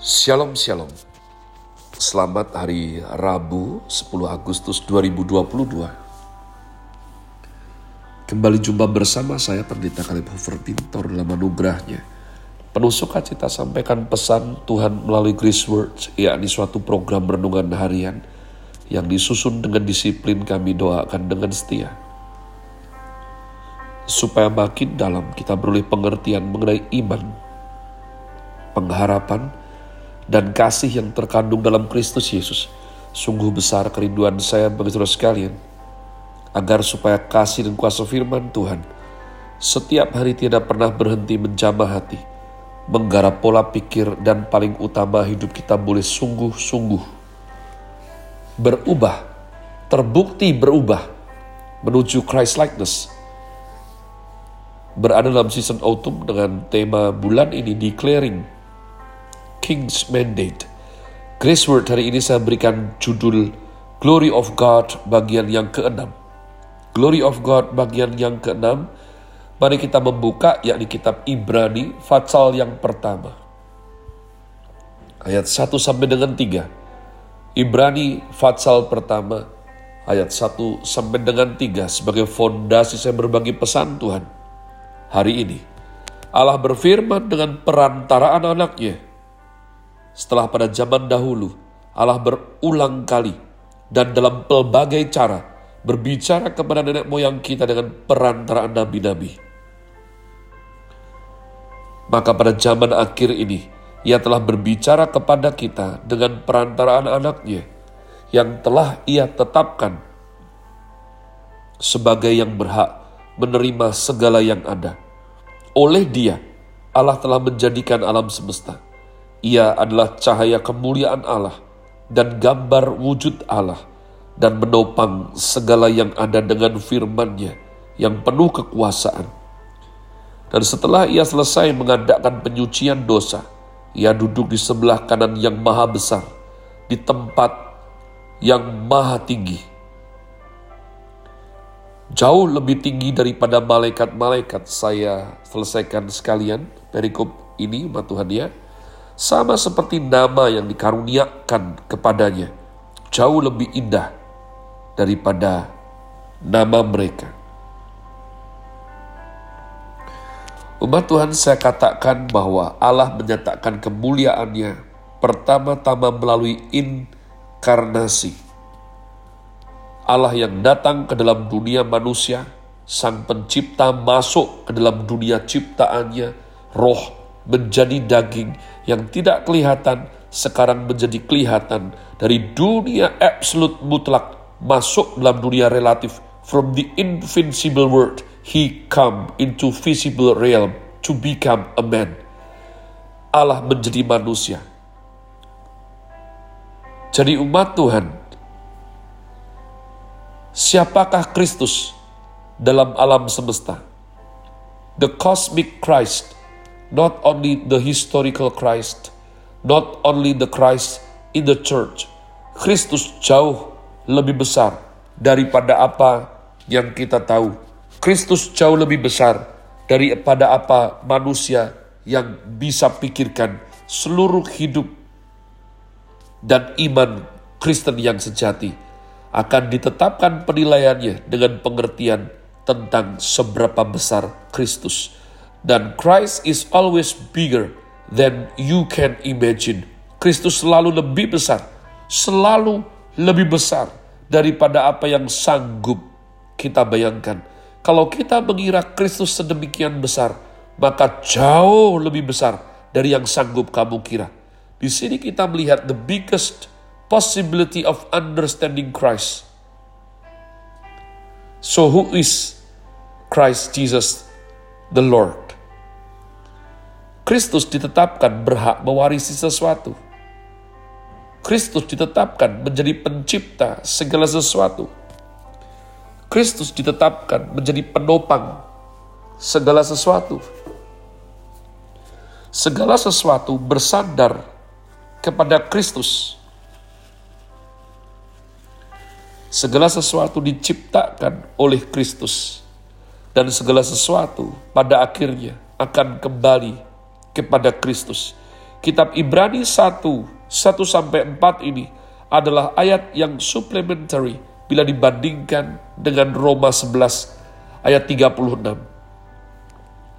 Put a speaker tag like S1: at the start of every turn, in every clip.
S1: Shalom Shalom. Selamat hari Rabu 10 Agustus 2022 Kembali jumpa bersama saya Pendeta Kalib Hofer Pintor dalam anugerahnya. Penuh sukacita sampaikan pesan Tuhan melalui Grace Words yakni suatu program renungan harian yang disusun dengan disiplin kami doakan dengan setia. Supaya makin dalam kita beroleh pengertian mengenai iman, pengharapan, dan kasih yang terkandung dalam Kristus Yesus. Sungguh besar kerinduan saya bagi saudara sekalian, agar supaya kasih dan kuasa firman Tuhan setiap hari tidak pernah berhenti menjamah hati, menggarap pola pikir dan paling utama hidup kita boleh sungguh-sungguh berubah, terbukti berubah menuju Christ likeness berada dalam season autumn dengan tema bulan ini declaring King's Mandate. Grace Word hari ini saya berikan judul Glory of God bagian yang keenam. Glory of God bagian yang keenam. Mari kita membuka yakni kitab Ibrani Fatsal yang pertama. Ayat 1 sampai dengan 3. Ibrani Fatsal pertama ayat 1 sampai dengan 3 sebagai fondasi saya berbagi pesan Tuhan hari ini. Allah berfirman dengan perantaraan anaknya. Setelah pada zaman dahulu, Allah berulang kali dan dalam pelbagai cara berbicara kepada nenek moyang kita dengan perantaraan nabi-nabi. Maka pada zaman akhir ini, ia telah berbicara kepada kita dengan perantaraan anaknya yang telah ia tetapkan sebagai yang berhak menerima segala yang ada. Oleh dia, Allah telah menjadikan alam semesta. Ia adalah cahaya kemuliaan Allah dan gambar wujud Allah dan menopang segala yang ada dengan firman-Nya yang penuh kekuasaan. Dan setelah ia selesai mengadakan penyucian dosa, ia duduk di sebelah kanan yang maha besar, di tempat yang maha tinggi jauh lebih tinggi daripada malaikat-malaikat. Saya selesaikan sekalian perikop ini, Tuhan ya. Sama seperti nama yang dikaruniakan kepadanya, jauh lebih indah daripada nama mereka. Umat Tuhan saya katakan bahwa Allah menyatakan kemuliaannya pertama-tama melalui inkarnasi Allah yang datang ke dalam dunia manusia, Sang Pencipta masuk ke dalam dunia ciptaannya, roh menjadi daging yang tidak kelihatan, sekarang menjadi kelihatan dari dunia absolut mutlak masuk dalam dunia relatif. From the invincible world he come into visible realm to become a man. Allah menjadi manusia. Jadi umat Tuhan Siapakah Kristus dalam alam semesta? The cosmic Christ, not only the historical Christ, not only the Christ in the church. Kristus jauh lebih besar daripada apa yang kita tahu. Kristus jauh lebih besar daripada apa manusia yang bisa pikirkan seluruh hidup dan iman Kristen yang sejati akan ditetapkan penilaiannya dengan pengertian tentang seberapa besar Kristus. Dan Christ is always bigger than you can imagine. Kristus selalu lebih besar, selalu lebih besar daripada apa yang sanggup kita bayangkan. Kalau kita mengira Kristus sedemikian besar, maka jauh lebih besar dari yang sanggup kamu kira. Di sini kita melihat the biggest possibility of understanding Christ. So, who is Christ Jesus the Lord? Kristus ditetapkan berhak mewarisi sesuatu. Kristus ditetapkan menjadi pencipta segala sesuatu. Kristus ditetapkan menjadi penopang segala sesuatu. Segala sesuatu bersandar kepada Kristus Segala sesuatu diciptakan oleh Kristus, dan segala sesuatu pada akhirnya akan kembali kepada Kristus. Kitab Ibrani 1, 1 sampai 4 ini adalah ayat yang supplementary bila dibandingkan dengan Roma 11 ayat 36.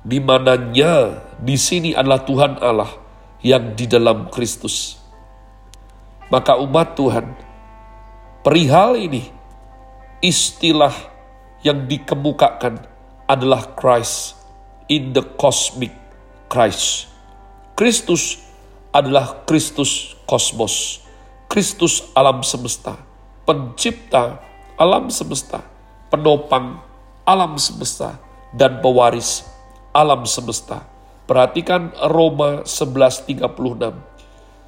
S1: Di mananya di sini adalah Tuhan Allah yang di dalam Kristus. Maka umat Tuhan, perihal ini istilah yang dikemukakan adalah Christ in the cosmic Christ. Kristus adalah Kristus kosmos, Kristus alam semesta, pencipta alam semesta, penopang alam semesta, dan pewaris alam semesta. Perhatikan Roma 11.36.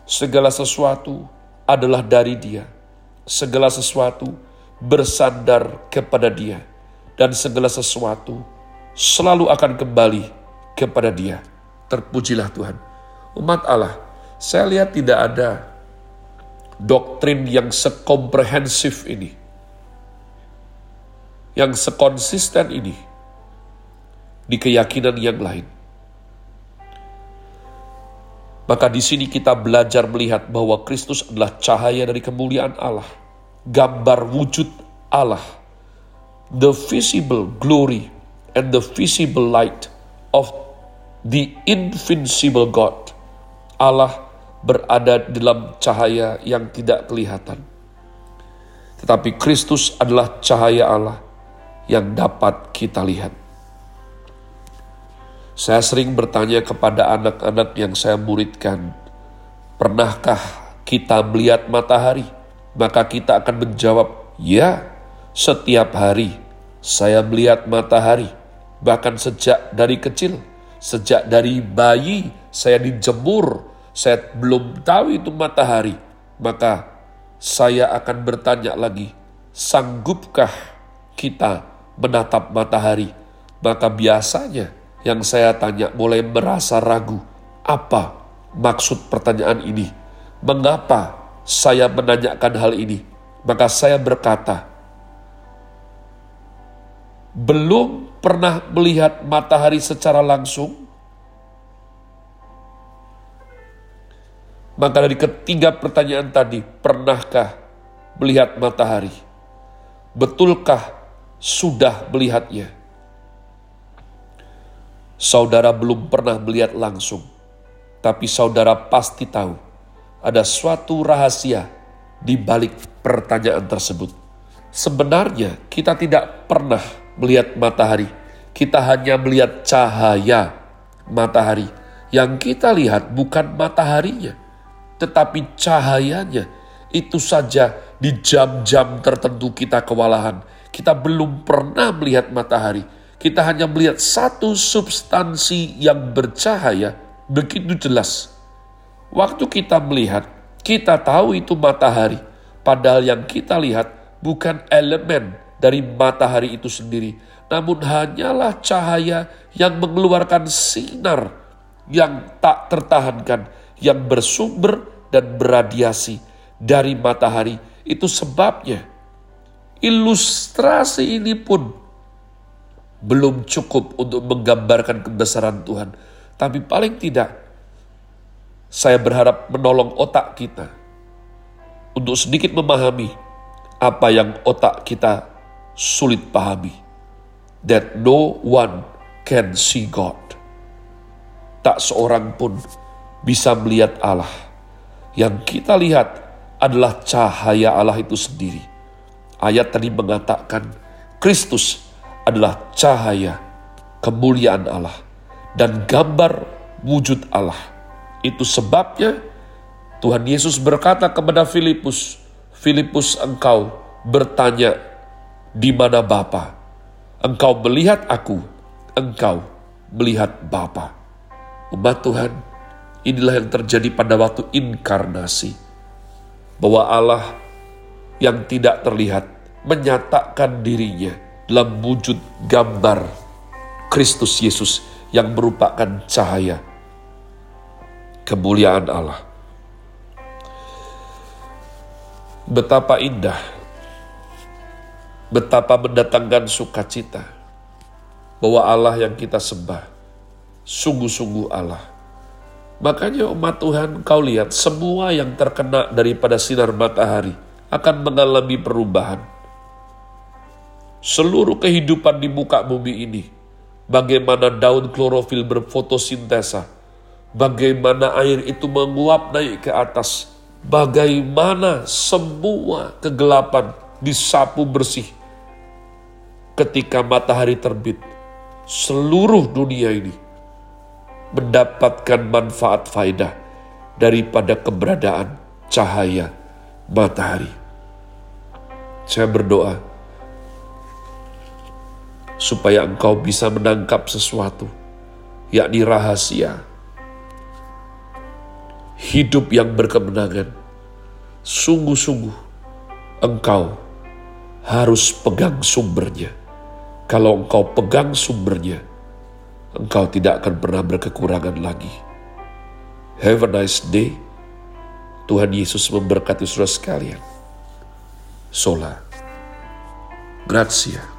S1: Segala sesuatu adalah dari dia. Segala sesuatu bersandar kepada dia. Dan segala sesuatu selalu akan kembali kepada dia. Terpujilah Tuhan umat Allah, saya lihat tidak ada doktrin yang sekomprehensif ini, yang sekonsisten ini di keyakinan yang lain. Maka di sini kita belajar melihat bahwa Kristus adalah cahaya dari kemuliaan Allah, gambar wujud Allah, the visible glory and the visible light of the invincible God. Allah berada dalam cahaya yang tidak kelihatan. Tetapi Kristus adalah cahaya Allah yang dapat kita lihat. Saya sering bertanya kepada anak-anak yang saya muridkan, pernahkah kita melihat matahari? Maka kita akan menjawab, ya, setiap hari saya melihat matahari, bahkan sejak dari kecil, sejak dari bayi saya dijemur saya belum tahu itu matahari, maka saya akan bertanya lagi, sanggupkah kita menatap matahari? Maka biasanya yang saya tanya mulai merasa ragu, apa maksud pertanyaan ini? Mengapa saya menanyakan hal ini? Maka saya berkata, belum pernah melihat matahari secara langsung, Maka dari ketiga pertanyaan tadi, pernahkah melihat matahari? Betulkah sudah melihatnya? Saudara belum pernah melihat langsung, tapi saudara pasti tahu ada suatu rahasia di balik pertanyaan tersebut. Sebenarnya kita tidak pernah melihat matahari, kita hanya melihat cahaya matahari. Yang kita lihat bukan mataharinya, tetapi cahayanya itu saja di jam-jam tertentu kita kewalahan. Kita belum pernah melihat matahari. Kita hanya melihat satu substansi yang bercahaya begitu jelas. Waktu kita melihat, kita tahu itu matahari. Padahal yang kita lihat bukan elemen dari matahari itu sendiri, namun hanyalah cahaya yang mengeluarkan sinar yang tak tertahankan, yang bersumber dan beradiasi dari matahari. Itu sebabnya ilustrasi ini pun belum cukup untuk menggambarkan kebesaran Tuhan. Tapi paling tidak, saya berharap menolong otak kita untuk sedikit memahami apa yang otak kita sulit pahami. That no one can see God. Tak seorang pun bisa melihat Allah yang kita lihat adalah cahaya Allah itu sendiri. Ayat tadi mengatakan Kristus adalah cahaya kemuliaan Allah dan gambar wujud Allah. Itu sebabnya Tuhan Yesus berkata kepada Filipus, Filipus engkau bertanya di mana Bapa? Engkau melihat aku, engkau melihat Bapa. Umat Tuhan, Inilah yang terjadi pada waktu inkarnasi. Bahwa Allah yang tidak terlihat menyatakan dirinya dalam wujud gambar Kristus Yesus yang merupakan cahaya kemuliaan Allah. Betapa indah, betapa mendatangkan sukacita bahwa Allah yang kita sembah. Sungguh-sungguh Allah. Makanya umat Tuhan kau lihat semua yang terkena daripada sinar matahari akan mengalami perubahan. Seluruh kehidupan di muka bumi ini, bagaimana daun klorofil berfotosintesa, bagaimana air itu menguap naik ke atas, bagaimana semua kegelapan disapu bersih ketika matahari terbit. Seluruh dunia ini mendapatkan manfaat faidah daripada keberadaan cahaya matahari. Saya berdoa supaya engkau bisa menangkap sesuatu, yakni rahasia hidup yang berkemenangan. Sungguh-sungguh engkau harus pegang sumbernya. Kalau engkau pegang sumbernya, engkau tidak akan pernah berkekurangan lagi. Have a nice day. Tuhan Yesus memberkati saudara sekalian. Sola. Grazie.